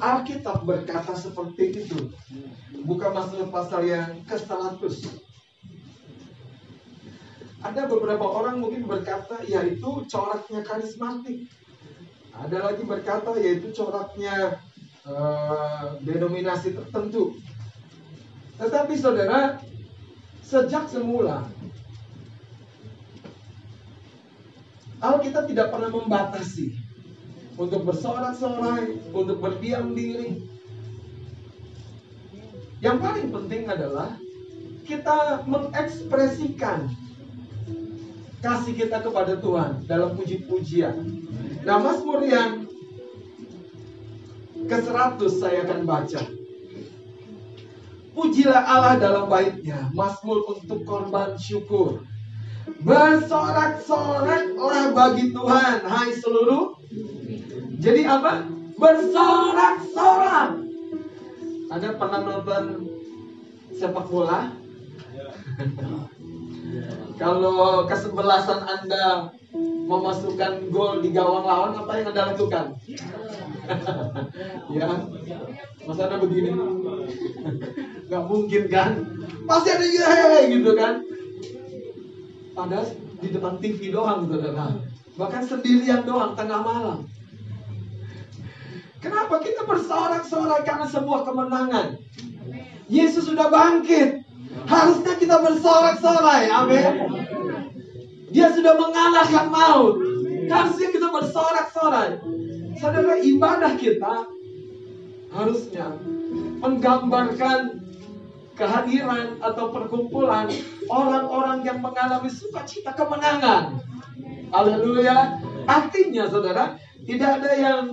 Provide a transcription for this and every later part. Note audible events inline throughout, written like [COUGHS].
Alkitab berkata seperti itu. Buka Mazmur pasal yang ke-100. Ada beberapa orang mungkin berkata yaitu coraknya karismatik. Ada lagi berkata yaitu coraknya uh, denominasi tertentu. Tetapi saudara, sejak semula Alkitab tidak pernah membatasi untuk bersorak-sorai, untuk berdiam diri. Yang paling penting adalah kita mengekspresikan kasih kita kepada Tuhan dalam puji-pujian. Nah, Mazmur yang ke-100 saya akan baca. Pujilah Allah dalam baitnya, Mazmur untuk korban syukur. Bersorak-soraklah bagi Tuhan, hai seluruh. Jadi apa? Bersorak-sorak. Anda pernah nonton sepak bola? Kalau kesebelasan Anda memasukkan gol di gawang lawan, apa yang Anda lakukan? [LAUGHS] ya, masa Anda begini? Gak mungkin kan? Pasti ada ye gitu kan? Padahal di depan TV doang, saudara. Bahkan sendirian doang, tengah malam. Kenapa kita bersorak-sorai karena sebuah kemenangan? Yesus sudah bangkit. Harusnya kita bersorak-sorai. Amin. Dia sudah mengalahkan maut. Harusnya kita bersorak-sorai. Saudara, ibadah kita harusnya menggambarkan kehadiran atau perkumpulan orang-orang yang mengalami sukacita kemenangan. Haleluya. Artinya saudara, tidak ada yang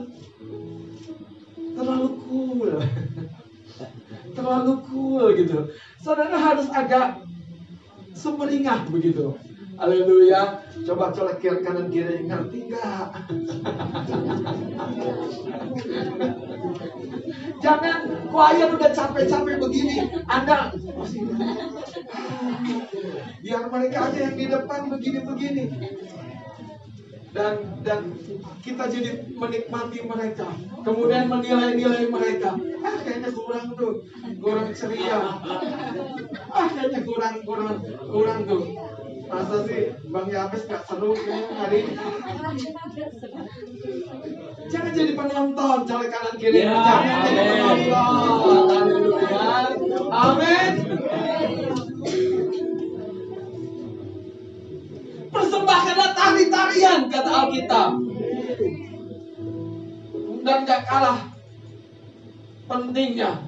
terlalu cool. [LAUGHS] terlalu cool gitu. Saudara harus agak sumringah begitu. Haleluya. Coba colek kiri kanan kiri ngerti nggak? [LAUGHS] Jangan choir udah capek-capek begini, Anda biar mereka aja yang di depan begini-begini. Dan dan kita jadi menikmati mereka, kemudian menilai-nilai mereka. Ah kayaknya kurang tuh, kurang ceria. Ah kayaknya kurang kurang kurang tuh. Masa sih Bang Yabes gak seru kayaknya hari ini. Jangan jadi penonton, colek kanan kiri. Ya, Jangan amen. jadi penonton. Haleluya. Amin. Persembahkanlah tari-tarian, kata Alkitab. Dan gak kalah pentingnya.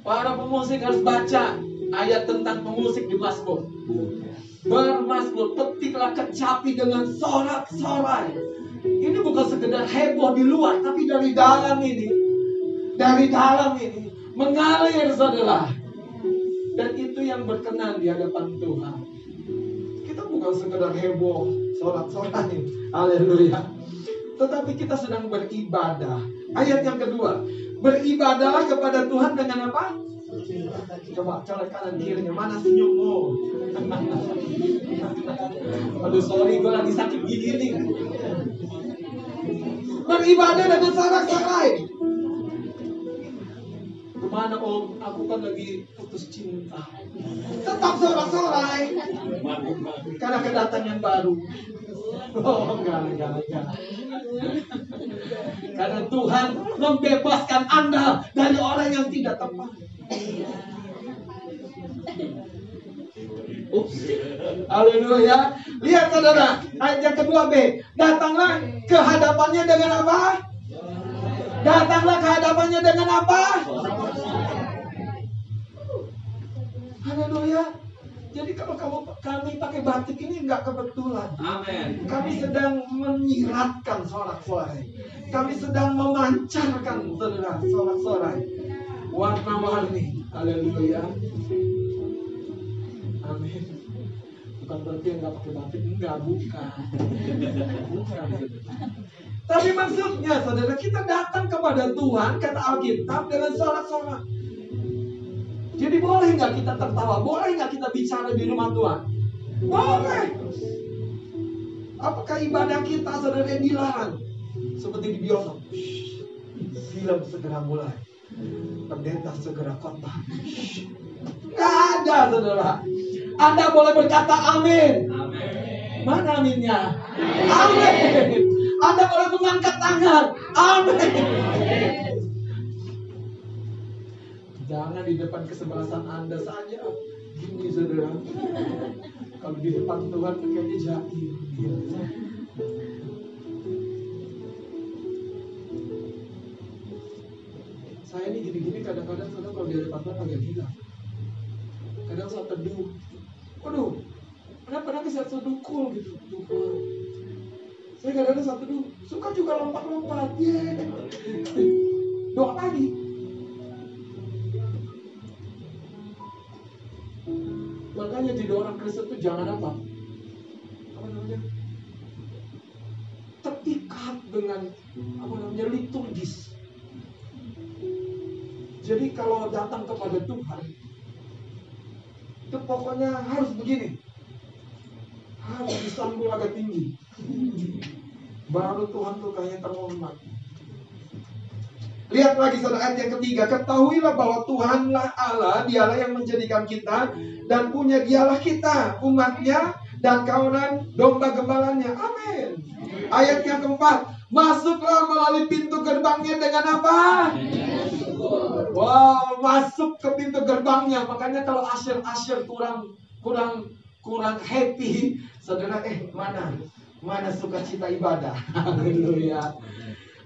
Para pemusik harus baca ayat tentang pemusik di Mazmur. Bermasmur, petiklah kecapi dengan sorak-sorai. Ini bukan sekedar heboh di luar, tapi dari dalam ini. Dari dalam ini. Mengalir saudara. Dan itu yang berkenan di hadapan Tuhan. Bukan sekedar heboh, sorak-sorai. Haleluya. Tetapi kita sedang beribadah. Ayat yang kedua. Beribadahlah kepada Tuhan dengan apa? Coba colek kanan kirinya mana senyummu? Aduh sorry gue lagi sakit gigi nih. Beribadah dengan sarak-sarai. Ke mana om? Aku kan lagi putus cinta. Tetap sorak-sorai. Karena kedatangan yang baru. Oh enggak, enggak, enggak. Karena Tuhan membebaskan Anda dari orang yang tidak tepat. Haleluya. Lihat saudara, ayat yang kedua B. Datanglah ke hadapannya dengan apa? Datanglah ke hadapannya dengan apa? Haleluya. Jadi kalau kamu kami pakai batik ini nggak kebetulan. Amin. Kami sedang menyiratkan sorak-sorai. Kami sedang memancarkan saudara sorak-sorai. Warna-warni. Haleluya. Amin. Bukan berarti yang nggak pakai batik enggak, bukan. bukan. Tapi maksudnya, saudara, kita datang kepada Tuhan, kata Alkitab, dengan sorak-sorak. Jadi boleh nggak kita tertawa? Boleh nggak kita bicara di rumah Tuhan? Boleh. Apakah ibadah kita saudara dilarang? Seperti di bioskop. film segera mulai. Pendeta segera kota. Nggak ada, saudara. Anda boleh berkata amin. Mana aminnya? Amin. Anda boleh mengangkat tangan. Amin. Jangan di depan kesebelasan Anda saja. Gini saudara. Kalau di depan Tuhan kayaknya jahil. Saya ini gini-gini kadang-kadang saudara kalau di depan Tuhan agak gila. Kadang saya teduh. Waduh, kenapa nanti saya sedukul gitu Tuhan. Saya kadang-kadang saat teduh suka juga lompat-lompat. Yeah. Doa lagi. Makanya jadi orang Kristen itu jangan apa? Apa namanya? Terikat dengan apa namanya liturgis. Jadi kalau datang kepada Tuhan, itu pokoknya harus begini. Harus disambung agak tinggi. Baru Tuhan tuh kayaknya terhormat. Lihat lagi saudara ayat yang ketiga. Ketahuilah bahwa Tuhanlah Allah, dialah yang menjadikan kita dan punya dialah kita, umatnya dan kawanan domba gembalanya. Amin. Ayat yang keempat. Masuklah melalui pintu gerbangnya dengan apa? Wow, masuk ke pintu gerbangnya. Makanya kalau asyir-asyir kurang kurang kurang happy, saudara eh mana? Mana sukacita ibadah? [LAUGHS] Haleluya.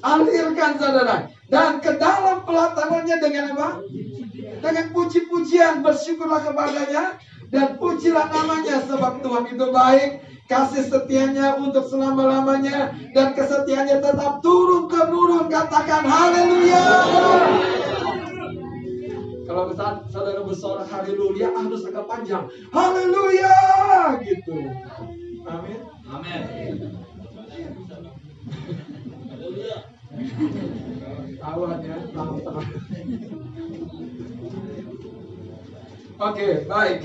Alirkan saudara. Dan ke dalam pelatanannya dengan apa? Dengan puji-pujian. Bersyukurlah kepadanya. Dan pujilah namanya. Sebab Tuhan itu baik. Kasih setianya untuk selama-lamanya. Dan kesetiaannya tetap turun ke nurun. Katakan haleluya. Kalau saat saudara bersorak haleluya harus agak panjang. Haleluya gitu. Amin. Amin. Ya, Oke, baik.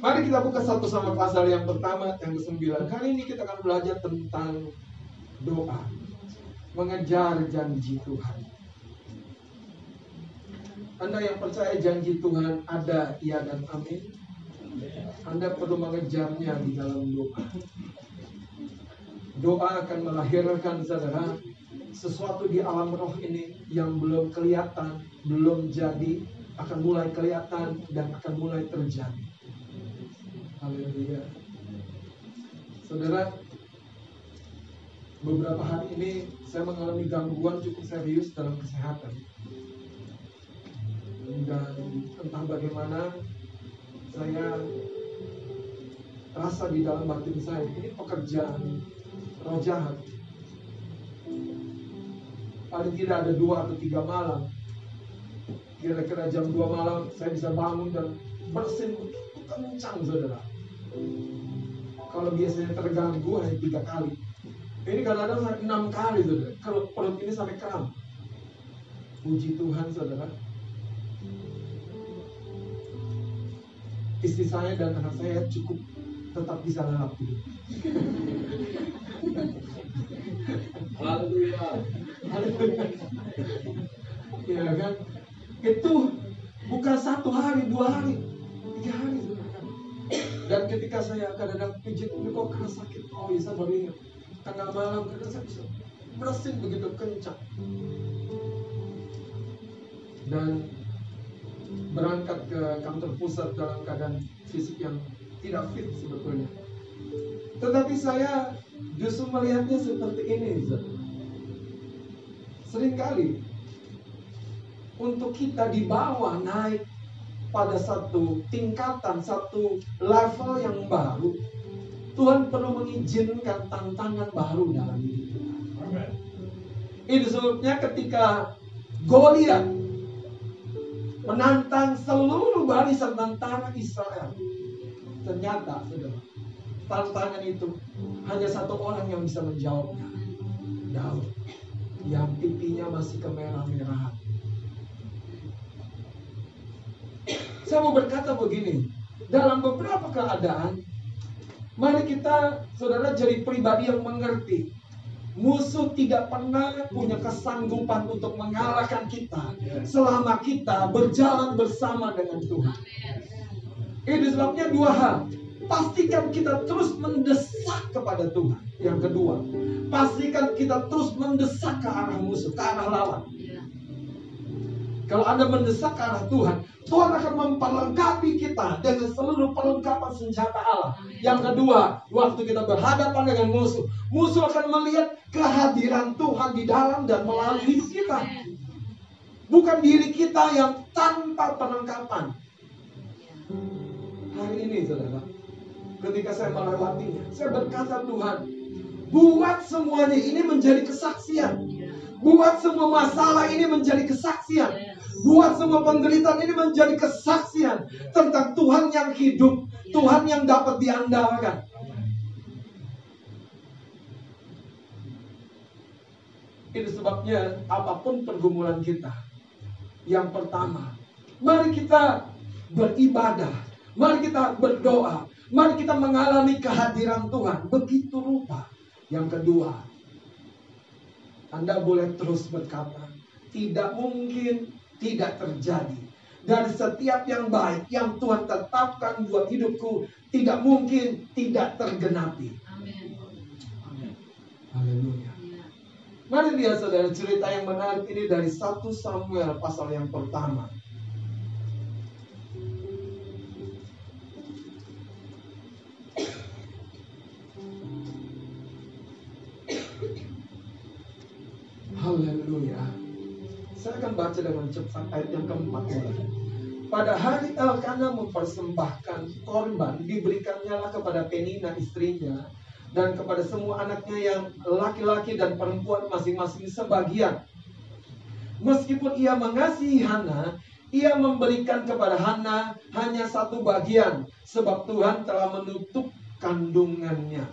Mari kita buka satu sama pasal yang pertama, yang ke-9. Kali ini kita akan belajar tentang doa. Mengejar janji Tuhan. Anda yang percaya janji Tuhan ada, iya dan amin. Anda perlu mengejarnya di dalam doa. Doa akan melahirkan saudara sesuatu di alam roh ini yang belum kelihatan, belum jadi, akan mulai kelihatan dan akan mulai terjadi. Haleluya. Saudara, beberapa hari ini saya mengalami gangguan cukup serius dalam kesehatan. Dan entah bagaimana saya rasa di dalam batin saya ini pekerjaan roh jahat. Paling tidak ada dua atau tiga malam. Kira-kira jam dua malam saya bisa bangun dan bersin kencang saudara. Kalau biasanya terganggu hanya tiga kali. Ini kadang-kadang enam kali saudara. Kalau perut ini sampai kram. Puji Tuhan saudara. Istri saya dan anak saya cukup tetap bisa lelap. Haleluya. ya kan? Itu bukan satu hari, dua hari, tiga hari. Dan ketika saya kadang-kadang pijit ini kok keras sakit, oh iya saya baru ingat. Tengah malam kadang saya bisa bersin begitu kencang. Dan berangkat ke kantor pusat dalam keadaan fisik yang tidak fit sebetulnya. Tetapi saya justru melihatnya seperti ini. Seringkali untuk kita dibawa naik pada satu tingkatan, satu level yang baru, Tuhan perlu mengizinkan tantangan baru dalam hidup kita. Itu sebabnya ketika Goliat menantang seluruh barisan tentara Israel, ternyata saudara, tantangan itu hanya satu orang yang bisa menjawabnya. Daud yang pipinya masih kemerah-merahan. Saya mau berkata begini, dalam beberapa keadaan, mari kita, saudara, jadi pribadi yang mengerti. Musuh tidak pernah punya kesanggupan untuk mengalahkan kita selama kita berjalan bersama dengan Tuhan. Ini sebabnya dua hal. Pastikan kita terus mendesak kepada Tuhan. Yang kedua, pastikan kita terus mendesak ke arah musuh, ke arah lawan. Kalau Anda mendesak ke arah Tuhan, Tuhan akan memperlengkapi kita dengan seluruh perlengkapan senjata Allah. Yang kedua, waktu kita berhadapan dengan musuh, musuh akan melihat kehadiran Tuhan di dalam dan melalui hidup kita. Bukan diri kita yang tanpa perlengkapan. Hari ini, saudara, ketika saya melewatinya, saya berkata Tuhan, buat semuanya ini menjadi kesaksian. Buat semua masalah ini menjadi kesaksian Buat semua penderitaan ini menjadi kesaksian tentang Tuhan yang hidup, Tuhan yang dapat diandalkan. Itu sebabnya apa pun pergumulan kita, yang pertama, mari kita beribadah, mari kita berdoa, mari kita mengalami kehadiran Tuhan begitu rupa. Yang kedua, Anda boleh terus berkata, tidak mungkin tidak terjadi. Dan setiap yang baik yang Tuhan tetapkan buat hidupku tidak mungkin tidak tergenapi. Amin. Haleluya. Ya. Mari lihat saudara cerita yang menarik ini dari 1 Samuel pasal yang pertama. Baca dengan cepat ayat yang keempat Pada hari Elkana mempersembahkan korban diberikannya kepada Penina istrinya dan kepada semua anaknya yang laki-laki dan perempuan masing-masing sebagian. Meskipun ia mengasihi Hana, ia memberikan kepada Hana hanya satu bagian sebab Tuhan telah menutup kandungannya.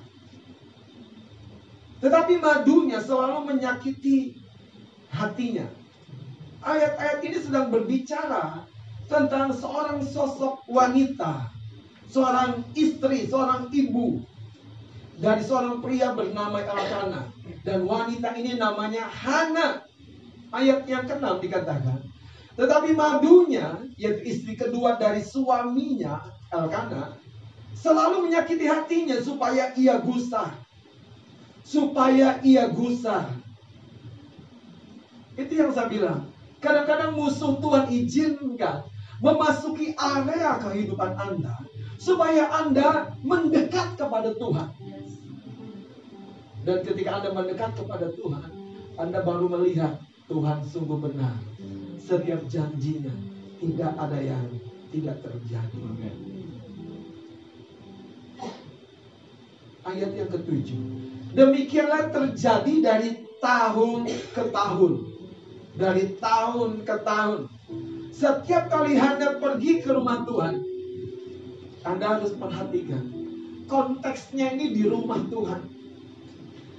Tetapi madunya selalu menyakiti hatinya ayat-ayat ini sedang berbicara tentang seorang sosok wanita, seorang istri, seorang ibu dari seorang pria bernama Elkana dan wanita ini namanya Hana. Ayat yang keenam dikatakan, tetapi madunya yaitu istri kedua dari suaminya Elkana selalu menyakiti hatinya supaya ia gusar. Supaya ia gusar. Itu yang saya bilang. Kadang-kadang musuh Tuhan izinkan memasuki area kehidupan Anda supaya Anda mendekat kepada Tuhan. Dan ketika Anda mendekat kepada Tuhan, Anda baru melihat Tuhan sungguh benar. Setiap janjinya tidak ada yang tidak terjadi. Ayat yang ketujuh. Demikianlah terjadi dari tahun ke tahun dari tahun ke tahun. Setiap kali Anda pergi ke rumah Tuhan, Anda harus perhatikan konteksnya ini di rumah Tuhan.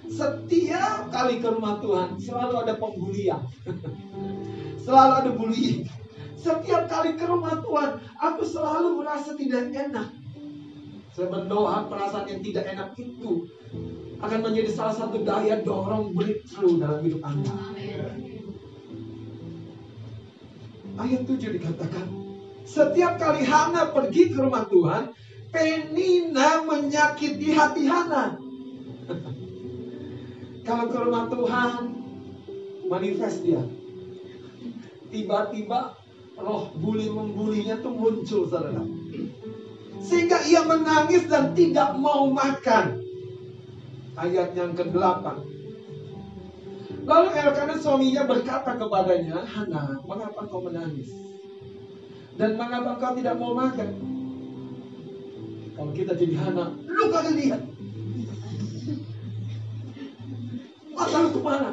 Setiap kali ke rumah Tuhan selalu ada pembulian. [LAUGHS] selalu ada bullying. Setiap kali ke rumah Tuhan, aku selalu merasa tidak enak. Saya berdoa perasaan yang tidak enak itu akan menjadi salah satu daya dorong breakthrough dalam hidup Anda. Ayat 7 dikatakan, setiap kali Hana pergi ke rumah Tuhan, Penina menyakiti hati Hana. [LAUGHS] Kalau ke rumah Tuhan, manifest dia. Tiba-tiba roh bully membulinya tuh muncul, saudara. Sehingga ia menangis dan tidak mau makan. Ayat yang ke-8. Lalu Elkanah suaminya berkata kepadanya, Hana, mengapa kau menangis? Dan mengapa kau tidak mau makan? Kalau kita jadi Hana, lu kagak lihat. Mata lu ke mana?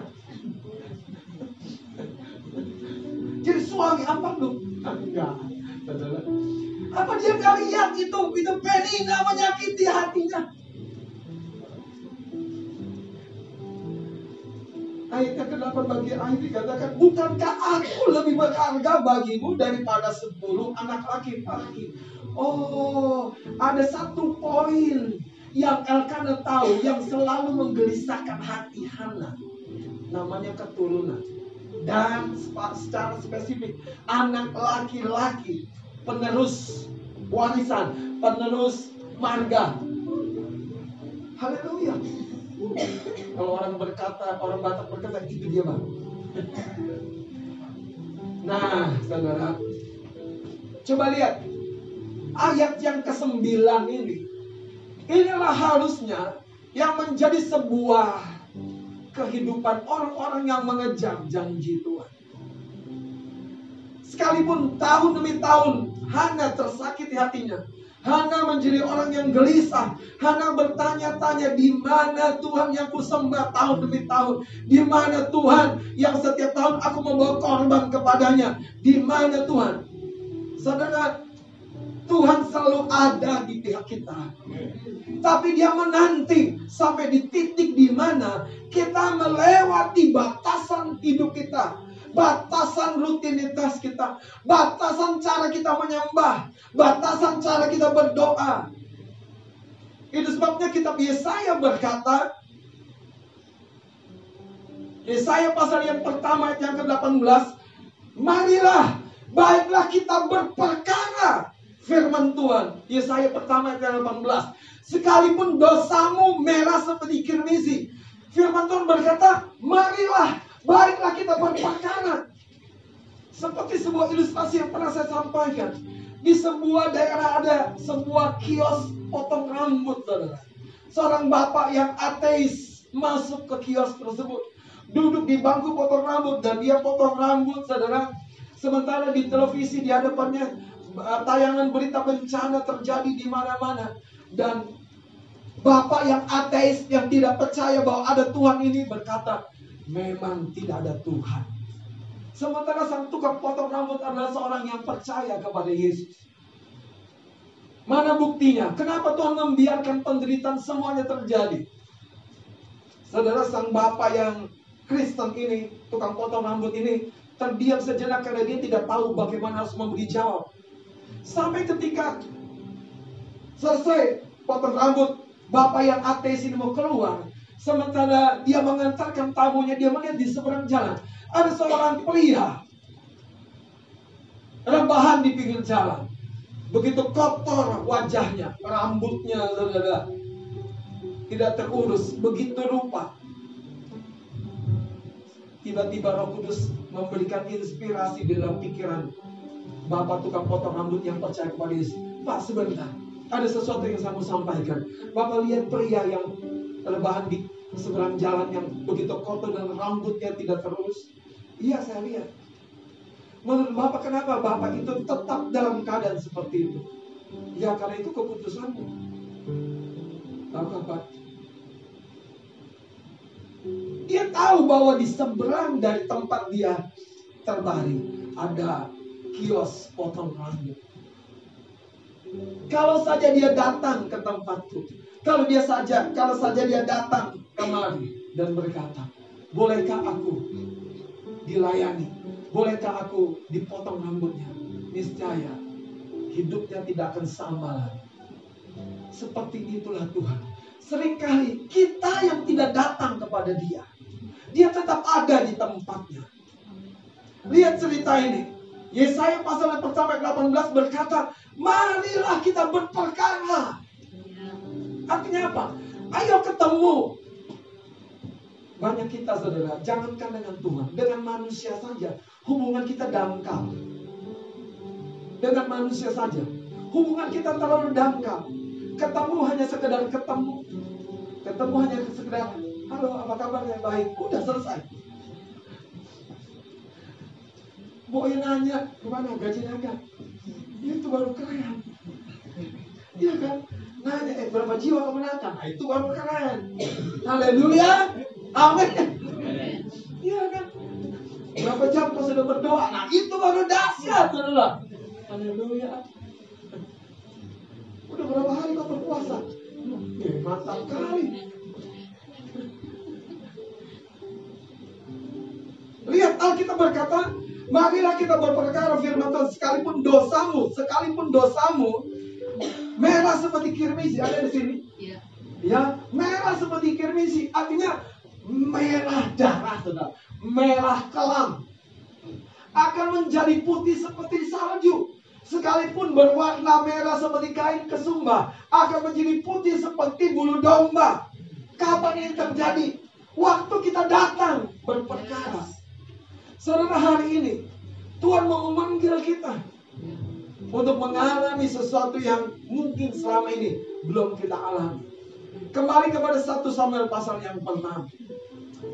Jadi suami apa lu? Enggak. Apa dia nggak lihat itu? Itu Penina menyakiti hatinya. Ayat yang ke-8 bagi akhir dikatakan, Bukankah aku lebih berharga bagimu daripada sepuluh anak laki-laki? Oh, ada satu poin yang Elkanah tahu yang selalu menggelisahkan hati Hana. Namanya keturunan. Dan secara spesifik anak laki-laki penerus warisan penerus marga. Haleluya kalau orang berkata orang Batak berkata itu dia bang nah saudara coba lihat ayat yang ke-9 ini inilah harusnya yang menjadi sebuah kehidupan orang-orang yang mengejar janji Tuhan. Sekalipun tahun demi tahun Hana tersakiti hatinya. Hana menjadi orang yang gelisah. Hana bertanya-tanya di mana Tuhan yang kusembah tahun demi tahun. Di mana Tuhan yang setiap tahun aku membawa korban kepadanya. Di mana Tuhan? Saudara, Tuhan selalu ada di pihak kita. Tapi dia menanti sampai di titik di mana kita melewati batasan hidup kita. Batasan rutinitas kita. Batasan cara kita menyembah. Batasan cara kita berdoa. Itu sebabnya kitab Yesaya berkata, Yesaya pasal yang pertama yang ke-18, Marilah, baiklah kita berperkara firman Tuhan. Yesaya pertama ayat 18. Sekalipun dosamu merah seperti kirmisi. Firman Tuhan berkata, marilah, baiklah kita berpakaian. Seperti sebuah ilustrasi yang pernah saya sampaikan. Di sebuah daerah ada sebuah kios potong rambut, saudara. Seorang bapak yang ateis masuk ke kios tersebut. Duduk di bangku potong rambut dan dia potong rambut, saudara. Sementara di televisi di hadapannya tayangan berita bencana terjadi di mana-mana dan bapak yang ateis yang tidak percaya bahwa ada Tuhan ini berkata memang tidak ada Tuhan. Sementara sang tukang potong rambut adalah seorang yang percaya kepada Yesus. Mana buktinya? Kenapa Tuhan membiarkan penderitaan semuanya terjadi? Saudara sang bapak yang Kristen ini, tukang potong rambut ini, terdiam sejenak karena dia tidak tahu bagaimana harus memberi jawab. Sampai ketika selesai potong rambut, bapak yang ateis ini mau keluar. Sementara dia mengantarkan tamunya, dia melihat di seberang jalan. Ada seorang pria. Rebahan di pinggir jalan. Begitu kotor wajahnya, rambutnya, saudara. Tidak terurus, begitu rupa. Tiba-tiba roh kudus memberikan inspirasi dalam pikiran Bapak tukang potong rambut yang percaya kepada Yesus. Pak sebentar, ada sesuatu yang saya mau sampaikan. Bapak lihat pria yang rebahan di seberang jalan yang begitu kotor dan rambutnya tidak terus. Iya saya lihat. Menurut Bapak kenapa Bapak itu tetap dalam keadaan seperti itu? Ya karena itu keputusanmu. Tahu Pak? Dia tahu bahwa di seberang dari tempat dia terbaring ada kios potong rambut. Kalau saja dia datang ke tempatku, kalau dia saja, kalau saja dia datang kemari dan berkata, bolehkah aku dilayani? Bolehkah aku dipotong rambutnya? Niscaya hidupnya tidak akan sama lagi. Seperti itulah Tuhan. Seringkali kita yang tidak datang kepada dia, dia tetap ada di tempatnya. Lihat cerita ini. Yesaya pasal yang pertama 18 berkata, marilah kita berperkara. Artinya apa? Ayo ketemu. Banyak kita saudara, jangankan dengan Tuhan, dengan manusia saja. Hubungan kita dangkal. Dengan manusia saja. Hubungan kita terlalu dangkal. Ketemu hanya sekedar ketemu. Ketemu hanya sekedar, halo apa kabarnya baik. Udah selesai. Boy nanya, ke mana gaji naga? Itu baru keren. Iya kan? Nanya, eh berapa jiwa kemenangan? Nah, itu baru keren. [COUGHS] Haleluya. Amin. Iya kan? Berapa jam kau sudah berdoa? Nah itu baru dahsyat, saudara. Haleluya. Udah berapa hari kau berpuasa? Eh, mantap kali. Lihat Alkitab berkata, Marilah kita berperkara firman Tuhan sekalipun dosamu, sekalipun dosamu merah seperti kirmisi ada di sini. Iya. Ya, merah seperti kirmisi. Artinya merah darah, saudara. Merah kelam. Akan menjadi putih seperti salju. Sekalipun berwarna merah seperti kain kesumba. Akan menjadi putih seperti bulu domba. Kapan ini terjadi? Waktu kita datang berperkara. Saudara hari ini, Tuhan mau memanggil kita untuk mengalami sesuatu yang mungkin selama ini belum kita alami. Kembali kepada satu Samuel pasal yang pertama.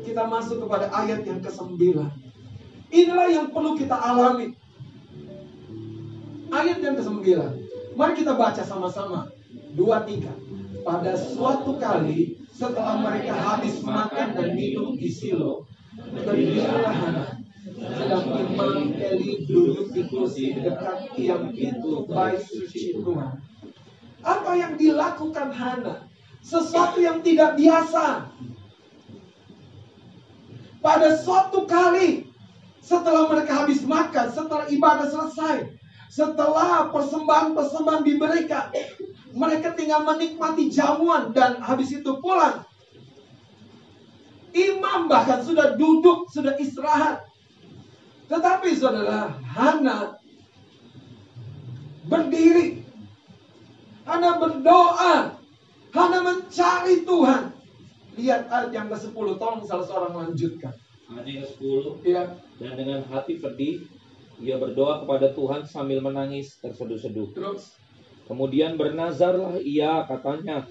Kita masuk kepada ayat yang ke-9. Inilah yang perlu kita alami. Ayat yang ke-9. Mari kita baca sama-sama. Dua, tiga. Pada suatu kali setelah mereka habis makan dan minum di Silo, Sedang Imam Eli duduk di kursi dekat tiang pintu bait suci Tuhan. Apa yang dilakukan Hana? Sesuatu yang tidak biasa. Pada suatu kali setelah mereka habis makan, setelah ibadah selesai, setelah persembahan-persembahan diberikan, mereka tinggal menikmati jamuan dan habis itu pulang. Imam bahkan sudah duduk, sudah istirahat. Tetapi saudara, Hana berdiri. Hana berdoa. Hana mencari Tuhan. Lihat ayat yang ke-10. Tolong salah seorang lanjutkan. Ayat yang ke-10. Ya. Dan dengan hati pedih, ia berdoa kepada Tuhan sambil menangis terseduh-seduh. Terus. Kemudian bernazarlah ia katanya,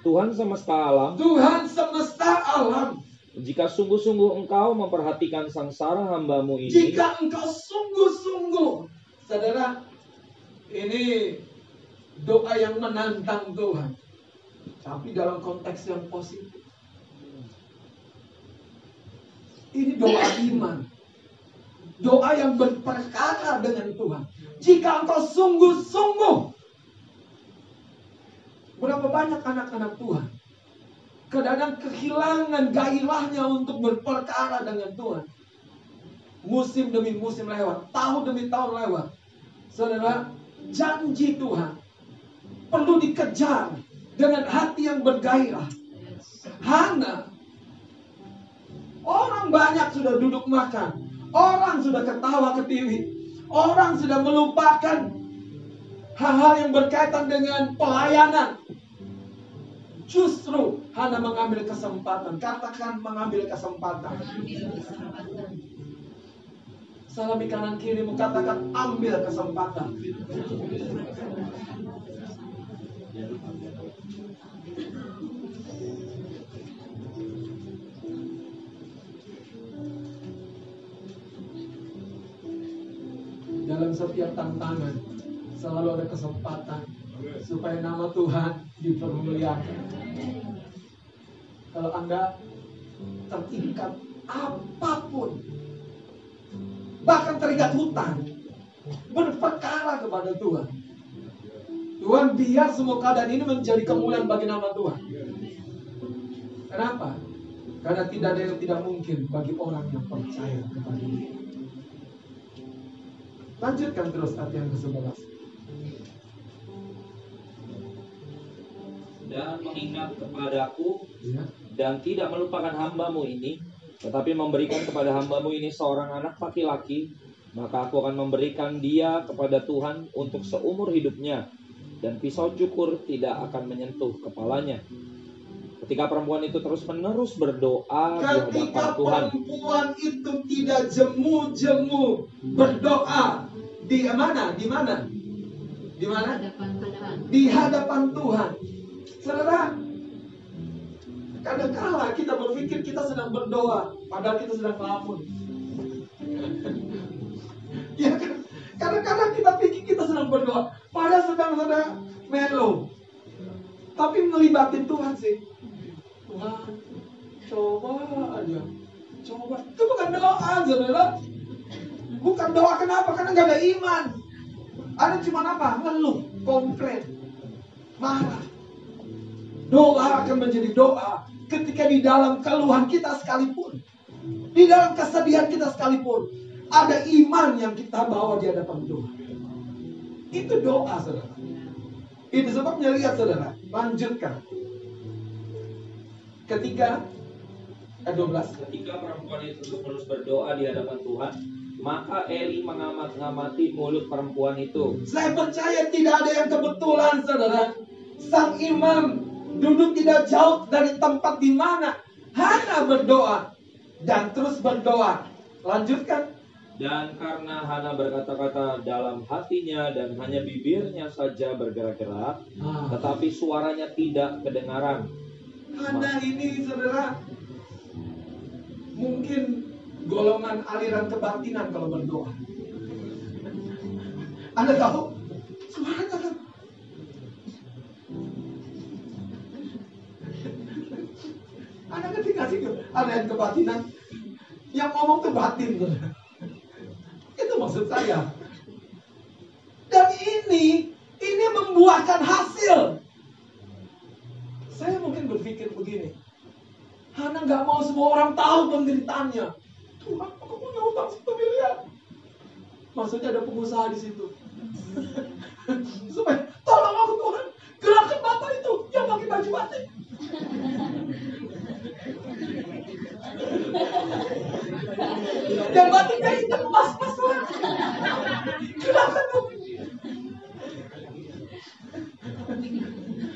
Tuhan semesta alam, Tuhan semesta alam. Jika sungguh-sungguh engkau memperhatikan sangsara hambamu ini, Jika engkau sungguh-sungguh. Saudara, ini doa yang menantang Tuhan. Tapi dalam konteks yang positif. Ini doa iman. Doa yang berperkara dengan Tuhan. Jika engkau sungguh-sungguh. Berapa banyak anak-anak Tuhan. Kadang-kadang kehilangan gairahnya untuk berperkara dengan Tuhan. Musim demi musim lewat. Tahun demi tahun lewat. Saudara, janji Tuhan. Perlu dikejar dengan hati yang bergairah. Hana Orang banyak sudah duduk makan. Orang sudah ketawa ketiwi. Orang sudah melupakan hal-hal yang berkaitan dengan pelayanan. Justru Hana mengambil kesempatan. Katakan mengambil kesempatan. Salami kanan kirimu katakan ambil kesempatan. Dalam setiap tantangan selalu ada kesempatan supaya nama Tuhan dipermuliakan. Kalau Anda terikat apa pun, bahkan terikat hutang, berperkara kepada Tuhan. Tuhan biar semua keadaan ini menjadi kemuliaan bagi nama Tuhan. Kenapa? Karena tidak ada yang tidak mungkin bagi orang yang percaya kepada Dia. Lanjutkan terus ayat yang ke-11. Dan mengingat kepadaku Ya. dan tidak melupakan hambamu ini, tetapi memberikan kepada hambamu ini seorang anak laki-laki, maka aku akan memberikan dia kepada Tuhan untuk seumur hidupnya, dan pisau cukur tidak akan menyentuh kepalanya. Ketika perempuan itu terus-menerus berdoa di hadapan Ketika Tuhan, perempuan itu tidak jemu-jemu berdoa di mana? Di mana? Di mana? Di hadapan Tuhan. Saudara, kadang-kala kita berpikir kita sedang berdoa, padahal kita sedang ngelamun. [LAUGHS] ya kan? Kadang-kadang kita pikir kita sedang berdoa, padahal sedang sedang melo. Tapi melibatin Tuhan sih. Tuhan, coba aja. Coba. Itu bukan doa, saudara. Bukan doa kenapa? Karena nggak ada iman. Ada cuma apa? Ngeluh, komplain, marah. Doa akan menjadi doa ketika di dalam keluhan kita sekalipun. Di dalam kesedihan kita sekalipun. Ada iman yang kita bawa di hadapan Tuhan. Itu doa, saudara. Itu sebabnya lihat, saudara. Lanjutkan. Ketika eh 12 Ketika perempuan itu terus berdoa di hadapan Tuhan, maka Eli mengamat-ngamati mulut perempuan itu. Saya percaya tidak ada yang kebetulan, saudara. Sang imam duduk tidak jauh dari tempat di mana Hana berdoa dan terus berdoa. Lanjutkan. Dan karena Hana berkata-kata dalam hatinya dan hanya bibirnya saja bergerak-gerak, Ah. tetapi suaranya tidak kedengaran. Hana ini, saudara, mungkin golongan aliran kebatinan kalau berdoa. Anda tahu? Sih aliran kebatinan? Yang ngomong tuh batin. Itu maksud saya. Dan ini, ini membuahkan hasil. Saya mungkin berpikir begini. Hana nggak mau semua orang tahu penderitaannya. Tuhan, aku punya utang satu miliar. Maksudnya ada pengusaha di situ. [LAUGHS] Supaya tolong aku Tuhan, gerakan bapak itu yang pakai baju batik. Dan batiknya itu Tuhan. Gerakan aku.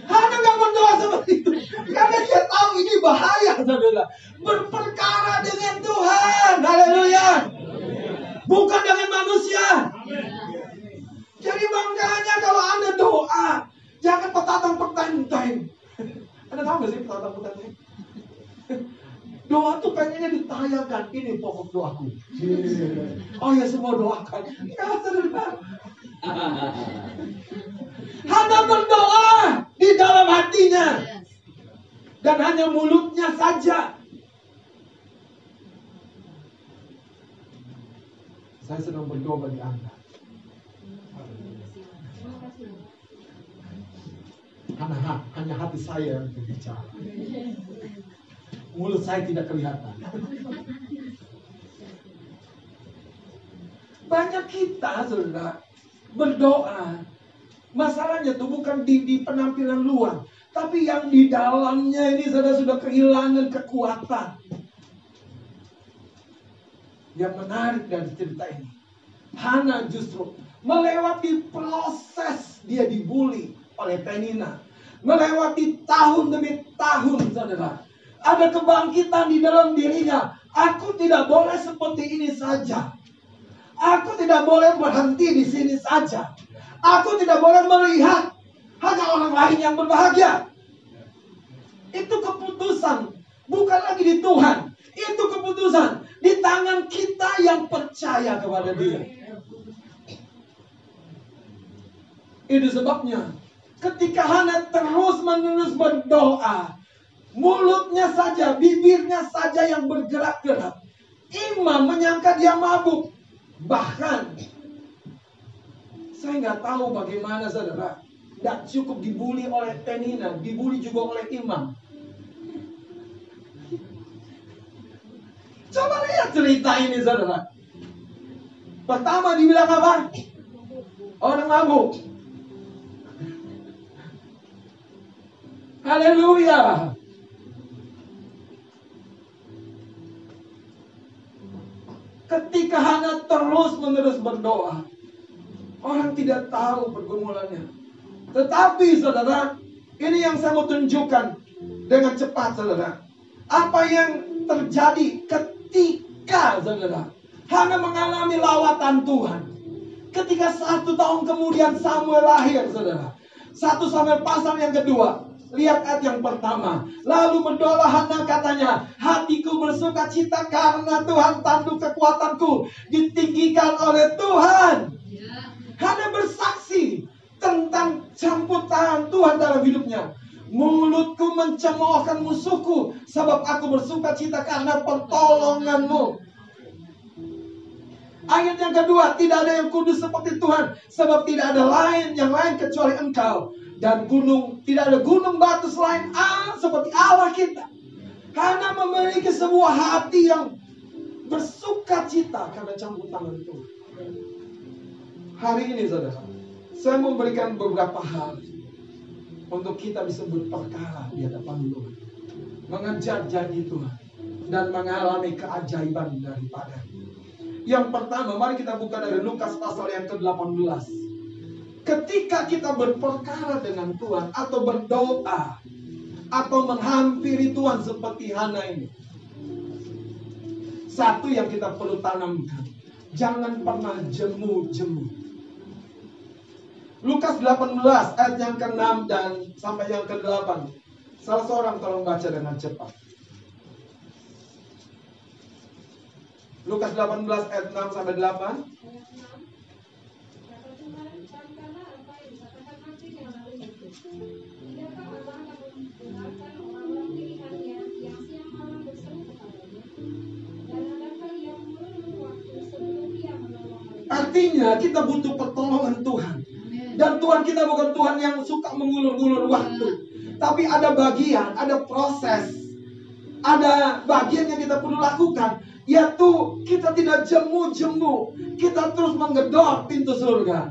Hana nggak berdoa seperti itu. Karena dia tahu ini bahaya, saudara. Berperkara dengan Tuhan. Haleluya. Bukan dengan manusia. Jadi makanya kalau Anda doa, jangan petatang petenteng. Anda tahu gak sih petatang petenteng? Doa tuh pengennya ditayangkan. Ini pokok doaku. Oh ya semua doakan. Ya saudara. Hana berdoa di dalam hatinya. Dan hanya mulutnya saja. Saya sedang berdoa bagi Anda. Karena ha- hanya hati saya yang berbicara. Mulut saya tidak kelihatan. Banyak kita, saudara, berdoa. Masalahnya itu bukan di, di penampilan luar. Tapi yang di dalamnya ini saudara sudah kehilangan kekuatan. Yang menarik dari cerita ini. Hana justru melewati proses dia dibully oleh Penina. Melewati tahun demi tahun saudara. Ada kebangkitan di dalam dirinya. Aku tidak boleh seperti ini saja. Aku tidak boleh berhenti di sini saja. Aku tidak boleh melihat hanya orang lain yang berbahagia. Itu keputusan, bukan lagi di Tuhan. Itu keputusan di tangan kita yang percaya kepada Dia. Itu sebabnya ketika Hana terus-menerus berdoa, mulutnya saja, bibirnya saja yang bergerak-gerak. Imam menyangka dia mabuk. Bahkan saya nggak tahu bagaimana saudara. Tidak cukup dibully oleh Penina, dibully juga oleh imam. Coba lihat cerita ini saudara. Pertama dibilang apa? Orang mabuk. Haleluya. Ketika Hana terus menerus berdoa, orang tidak tahu pergumulannya. Tetapi saudara, ini yang saya mau tunjukkan dengan cepat saudara. Apa yang terjadi ketika saudara Hana mengalami lawatan Tuhan. Ketika satu tahun kemudian Samuel lahir saudara. Satu Samuel pasal yang kedua. Lihat ayat yang pertama. Lalu berdoa Hana katanya, hatiku bersuka cita karena Tuhan tanduk kekuatanku ditinggikan oleh Tuhan. Hana bersaksi tentang campur tangan Tuhan dalam hidupnya. Mulutku mencemoohkan musuhku sebab aku bersuka cita karena pertolonganmu. Ayat yang kedua, tidak ada yang kudus seperti Tuhan sebab tidak ada lain yang lain kecuali engkau dan gunung tidak ada gunung batu selain Allah seperti Allah kita. Karena memiliki sebuah hati yang bersuka cita karena campur tangan Tuhan. Hari ini saudara, saya memberikan beberapa hal untuk kita bisa berperkara di hadapan Tuhan. mengejar janji Tuhan dan mengalami keajaiban daripada. Yang pertama, mari kita buka dari Lukas pasal yang ke-18. Ketika kita berperkara dengan Tuhan atau berdoa atau menghampiri Tuhan seperti Hana ini. Satu yang kita perlu tanamkan, jangan pernah jemu-jemu. Lukas 18 ayat yang ke-6 dan sampai yang ke-8. Salah seorang tolong baca dengan cepat. Lukas 18 ayat 6 sampai 8. Artinya kita butuh pertolongan Tuhan. Dan Tuhan kita bukan Tuhan yang suka mengulur-ulur waktu. Tapi ada bagian, ada proses. Ada bagian yang kita perlu lakukan. Yaitu kita tidak jemu-jemu. Kita terus menggedor pintu surga.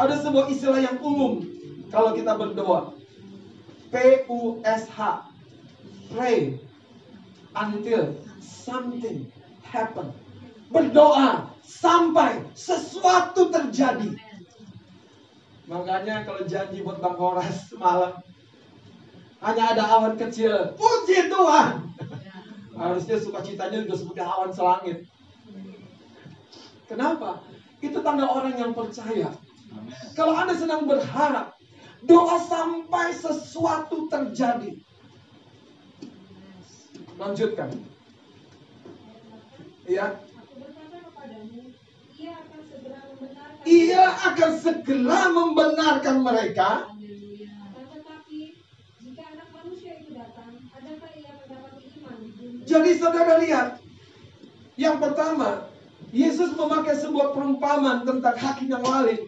Ada sebuah istilah yang umum. Kalau kita berdoa. P-U-S-H. Pray until something happen. Berdoa sampai sesuatu terjadi. Makanya kalau janji buat Bang Horas semalam hanya ada awan kecil, puji Tuhan. [LAUGHS] Harusnya sukacitanya juga seperti awan selangit. Kenapa? Itu tanda orang yang percaya. Kalau Anda sedang berharap, doa sampai sesuatu terjadi. Lanjutkan. Ya, ia akan segera membenarkan mereka. Jadi saudara lihat, yang pertama, Yesus memakai sebuah perumpamaan tentang hakim yang lalim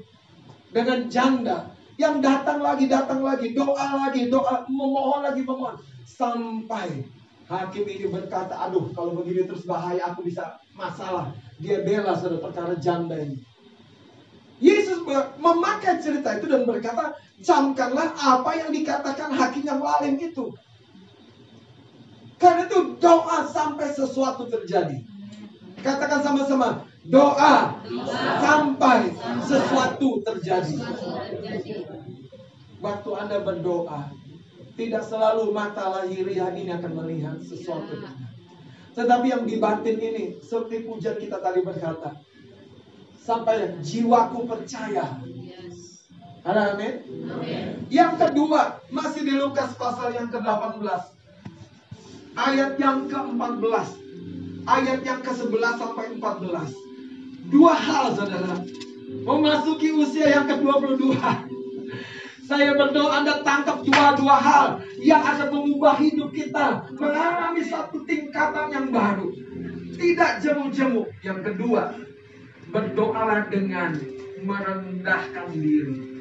dengan janda yang datang lagi, datang lagi, doa lagi, doa, memohon lagi, memohon sampai hakim ini berkata, aduh kalau begini terus bahaya aku bisa masalah. Dia bela saudara perkara janda ini. Yesus memakai cerita itu dan berkata, camkanlah apa yang dikatakan hakim yang lain itu. Karena itu doa sampai sesuatu terjadi. Katakan sama-sama, doa, sampai sesuatu terjadi. Waktu Anda berdoa, tidak selalu mata lahiriah ini akan melihat sesuatu. Tetapi yang di batin ini, seperti pujian kita tadi berkata, sampai jiwaku percaya. Ada amin? Yang kedua, masih di Lukas pasal yang ke-18. Ayat yang ke-14. Ayat yang ke-11 sampai 14. Dua hal saudara. Memasuki usia yang ke-22. Saya berdoa Anda tangkap dua-dua hal yang akan mengubah hidup kita. Mengalami satu tingkatan yang baru. Tidak jemu-jemu. Yang kedua, berdoalah dengan merendahkan diri.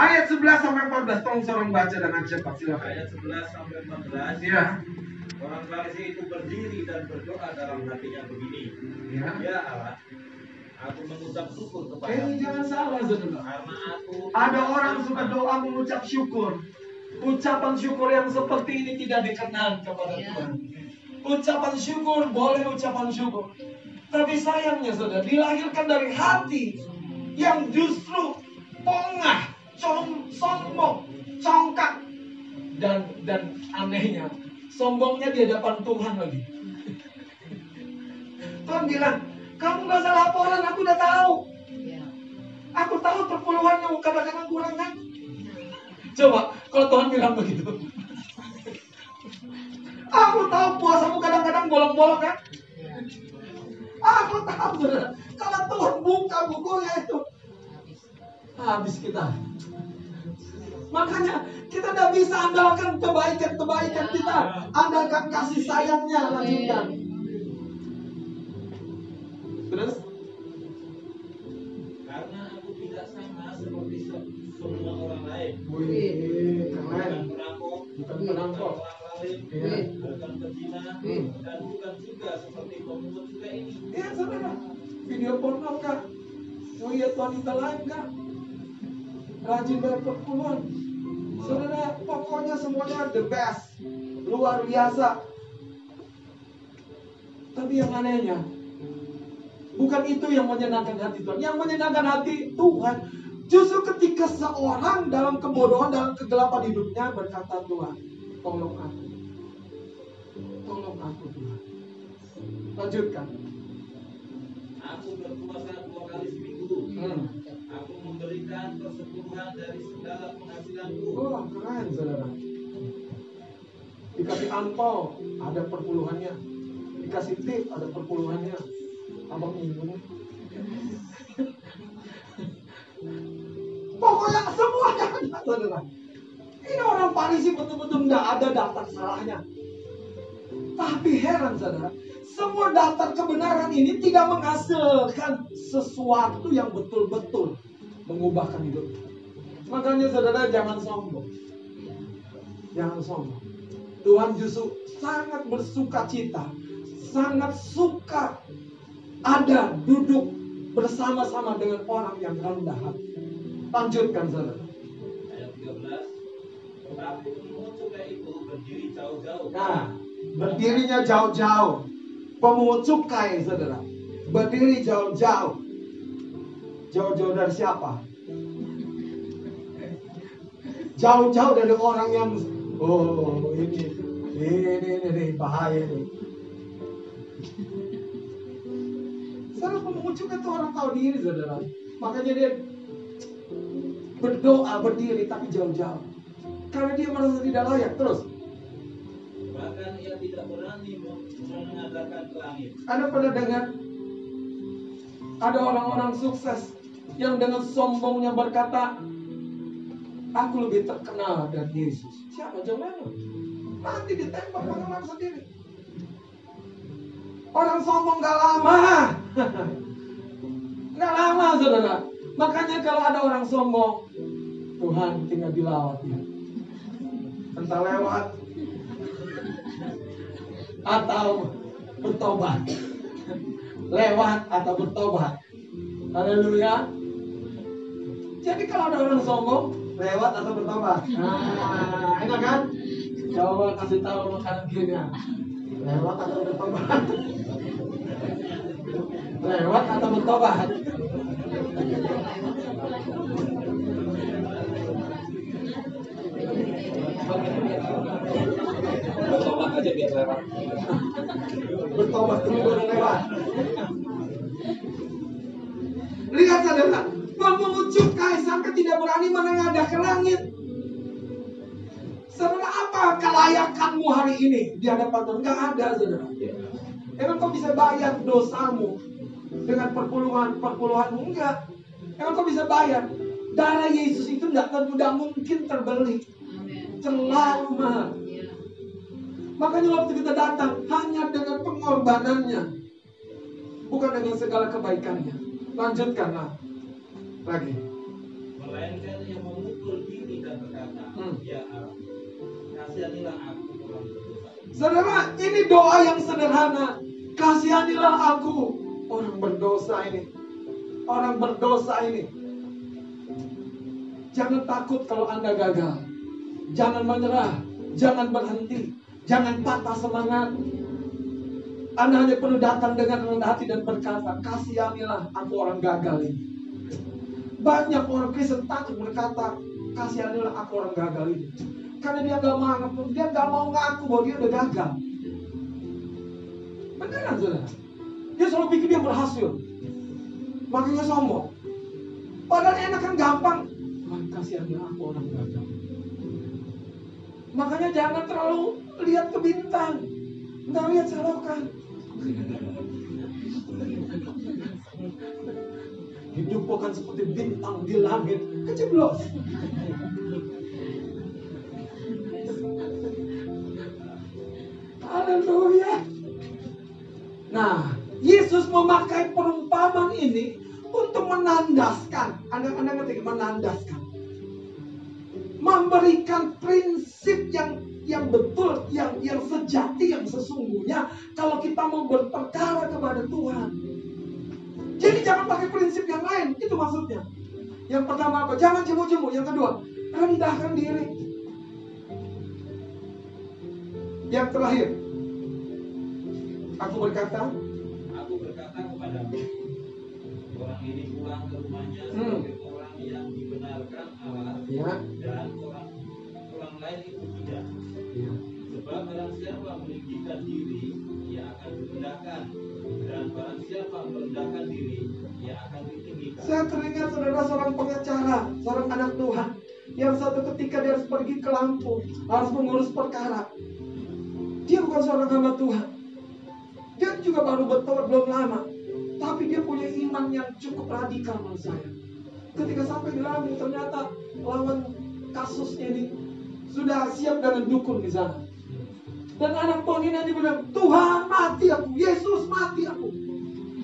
Ayat 11 sampai 14, tolong seorang baca dengan cepat silakan. Ayat 11 sampai 14. Ya. Orang Farisi itu berdiri dan berdoa dalam hatinya begini. Ya. Ya Allah, aku mengucap syukur Eh, jangan salah saudara. karena aku Ada orang suka doa mengucap syukur. Ucapan syukur yang seperti ini tidak dikenal kepada Tuhan. Ucapan syukur boleh ucapan syukur. Tapi sayangnya saudara, dilahirkan dari hati yang justru pongah, com, sombong, congkak. Dan dan anehnya, sombongnya di hadapan Tuhan lagi. [LAUGHS] Tuhan bilang, kamu gak usah laporan, aku udah tahu. Aku tahu perpuluhannya kadang-kadang kurang kan? Coba, kalau Tuhan bilang begitu. Aku tahu puasamu kadang-kadang bolong-bolong kan? Aku tahu. Kalau Tuhan buka bukunya itu, habis kita. Makanya kita tidak bisa andalkan kebaikan-kebaikan kita. Andalkan kasih sayangnya lanjutkan. Dan bukan juga seperti juga ini. Iya video porno kah? Mau lihat wanita lain kah? Rajin bayar perpuluhan. Saudara, pokoknya semuanya the best. Luar biasa. Tapi yang anehnya, bukan itu yang menyenangkan hati Tuhan. Yang menyenangkan hati Tuhan, justru ketika seorang dalam kebodohan, dalam kegelapan hidupnya berkata Tuhan, tolong aku. Tolong aku Tuhan. Lanjutkan. Aku berpuasa dua kali seminggu. Hmm. Aku memberikan persepuluhan dari segala penghasilanku. Oh, keren saudara. Dikasih angpau, ada perpuluhannya. Dikasih tip, ada perpuluhannya. Abang minum. Pokoknya semuanya ada, saudara. Ini orang Parisi betul-betul nggak ada daftar salahnya. Tapi heran saudara, semua daftar kebenaran ini tidak menghasilkan sesuatu yang betul-betul mengubahkan hidup. Makanya saudara jangan sombong. Jangan sombong. Tuhan justru sangat bersuka cita, sangat suka ada duduk bersama-sama dengan orang yang rendah hati. Lanjutkan saudara. Ayat 13. Tetapi pemungut cukai itu berdiri jauh-jauh. Nah, berdirinya jauh-jauh. Pemungut cukai, saudara. Berdiri jauh-jauh. Jauh-jauh dari siapa? Jauh-jauh dari orang yang oh ini ini ini, ini bahaya ini. Saudara pemungut cukai itu orang tahu diri, saudara. Makanya dia berdoa berdiri tapi jauh-jauh. Karena dia merasa tidak layak. Terus, Bahkan ia tidak berani mengadakan ke langit. Anda pernah dengar ada orang-orang sukses yang dengan sombongnya berkata, aku lebih terkenal dari Yesus. Siapa Lennon? Nanti ditembak pengenar sendiri. Orang sombong gak lama. [LAUGHS] gak lama saudara. Makanya kalau ada orang sombong, Tuhan tinggal dilawat ya. Entah lewat atau bertobat. Lewat atau bertobat. Haleluya. Jadi kalau ada orang sombong, lewat atau bertobat. Nah, enak kan? Coba kasih tahu makanan kirinya. Lewat atau bertobat. Lewat atau bertobat. Aja biar lewat. bertobat dulu baru lewat. Lihat saudara, pemungut sampai tidak berani menengadah ke langit. Saudara, apa kelayakanmu hari ini di hadapan Tuhan? Enggak ada, saudara. Emang kau bisa bayar dosamu dengan perpuluhan perpuluhanmu? Enggak. Emang kau bisa bayar? Darah Yesus itu enggak tidak mungkin terbeli. Terlalu mahal. Makanya waktu kita datang hanya dengan pengorbanannya. Bukan dengan segala kebaikannya. Lanjutkanlah. Lagi. Melainkan yang memukul diri dan berkata, Hmm. Ya Allah, kasihanilah aku orang berdosa. Saudara, ini doa yang sederhana. Kasihanilah aku orang berdosa ini. Orang berdosa ini. Jangan takut kalau Anda gagal. Jangan menyerah. Jangan berhenti. Jangan patah semangat. Anda hanya perlu datang dengan rendah hati dan berkata, kasihanilah aku orang gagal ini. Banyak orang Kristen takut berkata, kasihanilah aku orang gagal ini. Karena dia gak mau, dia gak mau ngaku bahwa dia udah gagal. Beneran saudara. Dia selalu pikir dia berhasil. Makanya sombong. Padahal enak kan gampang. Kasihanilah aku orang gagal. Makanya jangan terlalu lihat ke bintang. Nggak lihat selokan. Hidup bukan seperti bintang di langit. Keceblos. Haleluya. Nah, Yesus memakai perumpamaan ini untuk menandaskan. Anda, anda ngerti? Menandaskan memberikan prinsip yang yang betul, yang yang sejati, yang sesungguhnya kalau kita mau berperkara kepada Tuhan. Jadi jangan pakai prinsip yang lain, itu maksudnya. Yang pertama apa? Jangan jemu-jemu. Yang kedua, rendahkan diri. Yang terakhir, aku berkata, aku berkata kepadamu, orang ini pulang ke rumahnya hmm. orang yang dibenarkan Allah ya, dan orang orang lain itu tidak. ya. Sebab barang siapa meninggikan diri, ia akan direndahkan. Dan barang siapa merendahkan diri, ia akan ditinggikan. Saya teringat saudara seorang pengacara, seorang anak Tuhan yang satu ketika dia harus pergi ke Lampung, harus mengurus perkara. Dia bukan seorang hamba Tuhan. Dia juga baru bertobat belum lama, tapi dia punya iman yang cukup radikal menurut saya. Ketika sampai di Lampung ternyata lawan kasusnya ini sudah siap dengan dukun di sana. Dan anak Tuhan ini bilang, Tuhan mati aku, Yesus mati aku.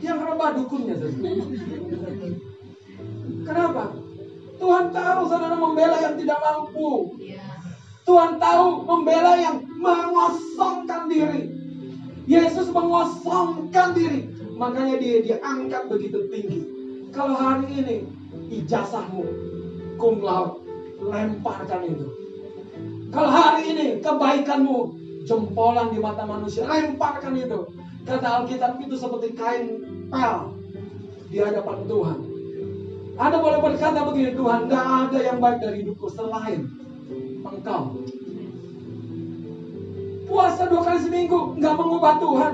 Yang rebah dukunnya. Kenapa? Tuhan tahu saudara membela yang tidak mampu. Tuhan tahu membela yang mengosongkan diri. Yesus mengosongkan diri. Makanya dia diangkat begitu tinggi. Kalau hari ini ijazahmu cum laude, lemparkan itu. Kalau hari ini kebaikanmu jempolan di mata manusia, lemparkan itu. Kata Alkitab itu seperti kain pel di hadapan Tuhan. Anda boleh berkata begini, Tuhan, gak ada yang baik dari hidupku selain engkau. Puasa dua kali seminggu nggak mengubah Tuhan.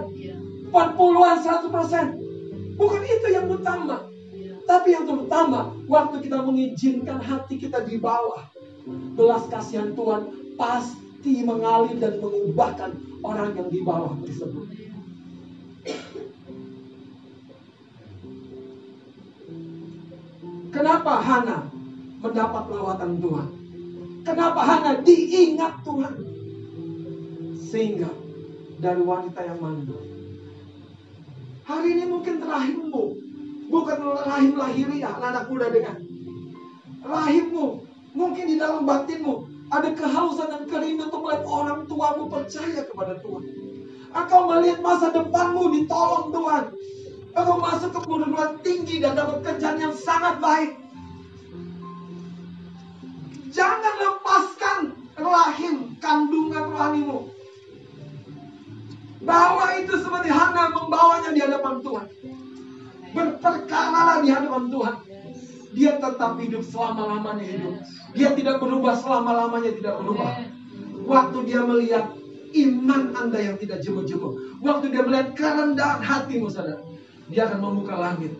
40-an 100%. Bukan itu yang utama. Tapi yang terutama, waktu kita mengizinkan hati kita di bawah. Belas kasihan Tuhan pasti mengalir dan mengubahkan orang yang di bawah tersebut. Kenapa Hana mendapat lawatan Tuhan? Kenapa Hana diingat Tuhan? Sehingga dari wanita yang mandul. Hari ini mungkin rahimmu bukan rahim lahiriah, anak muda dengan rahimmu mungkin di dalam batinmu ada kehausan dan kerinduan untuk melihat orang tuamu percaya kepada Tuhan. Engkau melihat masa depanmu ditolong Tuhan. Engkau masuk ke perguruan tinggi dan dapat kerjaan yang sangat baik. Jangan lepaskan rahim kandungan rohanimu. Bawa itu seperti Hana membawanya di hadapan Tuhan. Berperkaralah di hadapan Tuhan. Dia tetap hidup selama-lamanya hidup. Dia tidak berubah selama-lamanya tidak berubah. Waktu dia melihat iman Anda yang tidak jemu-jemu. Waktu dia melihat kerendahan hatimu, saudara. Dia akan membuka langit.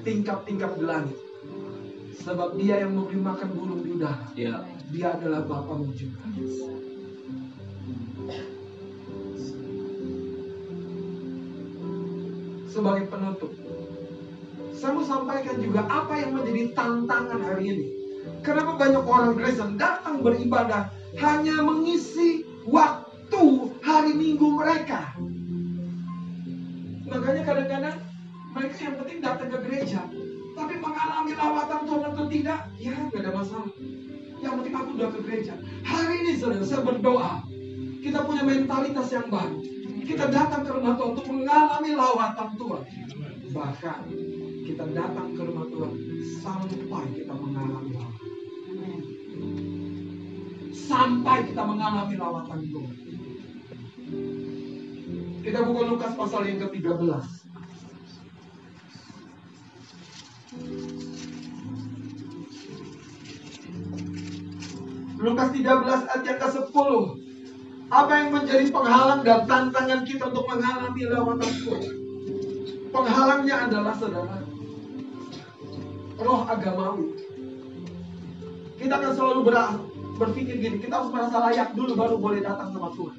Tingkap-tingkap di langit. Sebab dia yang memberi makan burung di udara. Ya. Dia adalah Bapamu juga. Sebagai penutup, saya mau sampaikan juga apa yang menjadi tantangan hari ini. Kenapa banyak orang Kristen datang beribadah hanya mengisi waktu hari Minggu mereka. Makanya kadang-kadang mereka yang penting datang ke gereja, tapi mengalami lawatan Tuhan atau tidak, ya nggak ada masalah. Yang penting aku udah ke gereja. Hari ini saudara, saya berdoa. Kita punya mentalitas yang baru. Kita datang ke rumah Tuhan untuk mengalami lawatan Tuhan. Bahkan kita datang ke rumah Tuhan sampai kita mengalami lawatan. Sampai kita mengalami lawatan Tuhan. Kita buka Lukas pasal yang ke-13. Lukas 13 ayat yang ke-10. Apa yang menjadi penghalang dan tantangan kita untuk mengalami lawatan Tuhan? Penghalangnya adalah saudara roh agamawi. Kita akan selalu ber- berpikir gini, kita harus merasa layak dulu baru boleh datang sama Tuhan.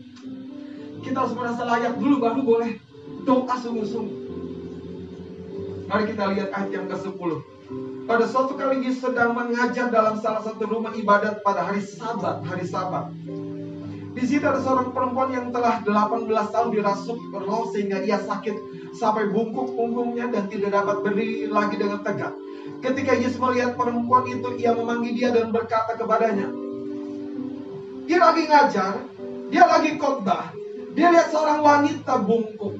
Kita harus merasa layak dulu baru boleh doa sungguh-sungguh. Mari kita lihat ayat yang ke-10. Pada suatu kali Yesus sedang mengajar dalam salah satu rumah ibadat pada hari Sabat, hari Sabat. Di situ ada seorang perempuan yang telah 18 tahun dirasuk roh sehingga ia sakit sampai bungkuk punggungnya dan tidak dapat berdiri lagi dengan tegak. Ketika Yesus melihat perempuan itu, ia memanggil dia dan berkata kepadanya, dia lagi ngajar, dia lagi khotbah, dia lihat seorang wanita bungkuk.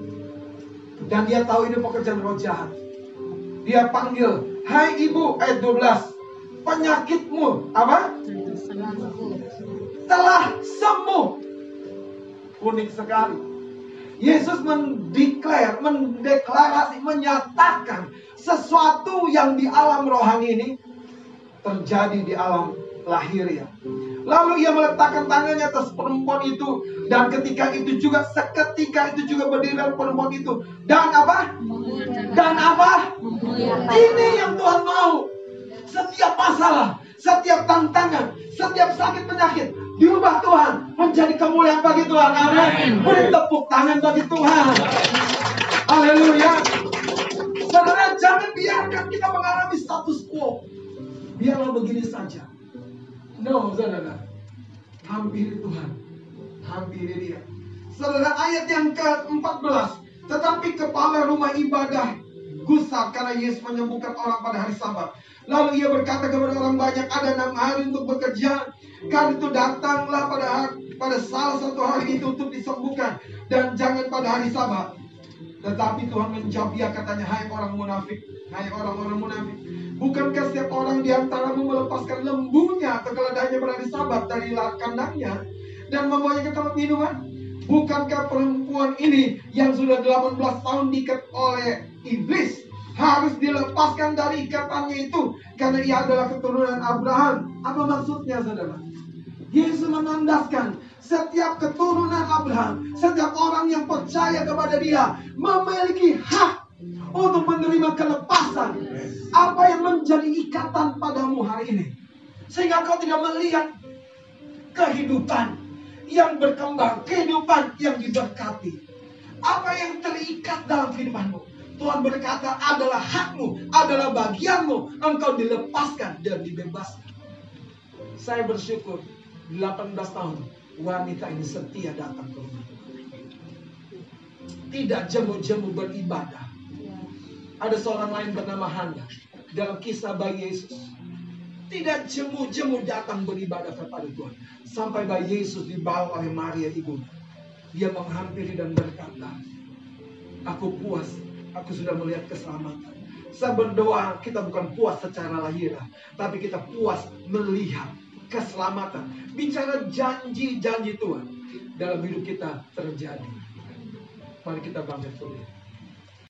Dan dia tahu ini pekerjaan roh jahat. Dia panggil, hai ibu, ayat 12, penyakitmu, apa? Telah sembuh. Unik sekali. Yesus mendeklar, mendeklarasi, menyatakan sesuatu yang di alam rohani ini terjadi di alam lahir ya. Lalu ia meletakkan tangannya atas perempuan itu dan ketika itu juga seketika itu juga berdiri perempuan itu dan apa? Dan apa? Ini yang Tuhan mau. Setiap masalah, setiap tantangan, setiap sakit penyakit diubah Tuhan menjadi kemuliaan bagi Tuhan. Amin. Beri tepuk tangan bagi Tuhan. Haleluya. Saudara, jangan biarkan kita mengalami status quo. Biarlah begini saja. No, saudara. Hampiri Tuhan. Hampiri dia. Saudara, ayat yang ke-14. Tetapi kepala rumah ibadah gusar karena Yesus menyembuhkan orang pada hari sabat. Lalu ia berkata kepada orang banyak, ada enam hari untuk bekerja. Kan itu datanglah pada hari, pada salah satu hari itu untuk disembuhkan. Dan jangan pada hari sabat. Tetapi Tuhan menjawab dia katanya, hai orang munafik, hai orang-orang munafik. Bukankah setiap orang di antaramu melepaskan lembunya atau keledainya pada hari sabat dari kandangnya dan membawanya ke tempat minuman? Bukankah perempuan ini yang sudah 18 tahun diikat oleh iblis harus dilepaskan dari ikatannya itu karena ia adalah keturunan Abraham. Apa maksudnya saudara? Yesus menandaskan setiap keturunan Abraham, setiap orang yang percaya kepada dia memiliki hak untuk menerima kelepasan apa yang menjadi ikatan padamu hari ini. Sehingga kau tidak melihat kehidupan yang berkembang, kehidupan yang diberkati. Apa yang terikat dalam kehidupanmu. Tuhan berkata adalah hakmu, adalah bagianmu. Engkau dilepaskan dan dibebaskan. Saya bersyukur 18 tahun wanita ini setia datang ke rumah. Tidak jemu-jemu beribadah. Ada seorang lain bernama Hana dalam kisah bayi Yesus. Tidak jemu-jemu datang beribadah kepada Tuhan. Sampai bayi Yesus dibawa oleh Maria ibunya. Dia menghampiri dan berkata, Aku puas, aku sudah melihat keselamatan. Saya berdoa kita bukan puas secara lahir, tapi kita puas melihat keselamatan. Bicara janji-janji Tuhan dalam hidup kita terjadi. Mari kita bangkit dulu.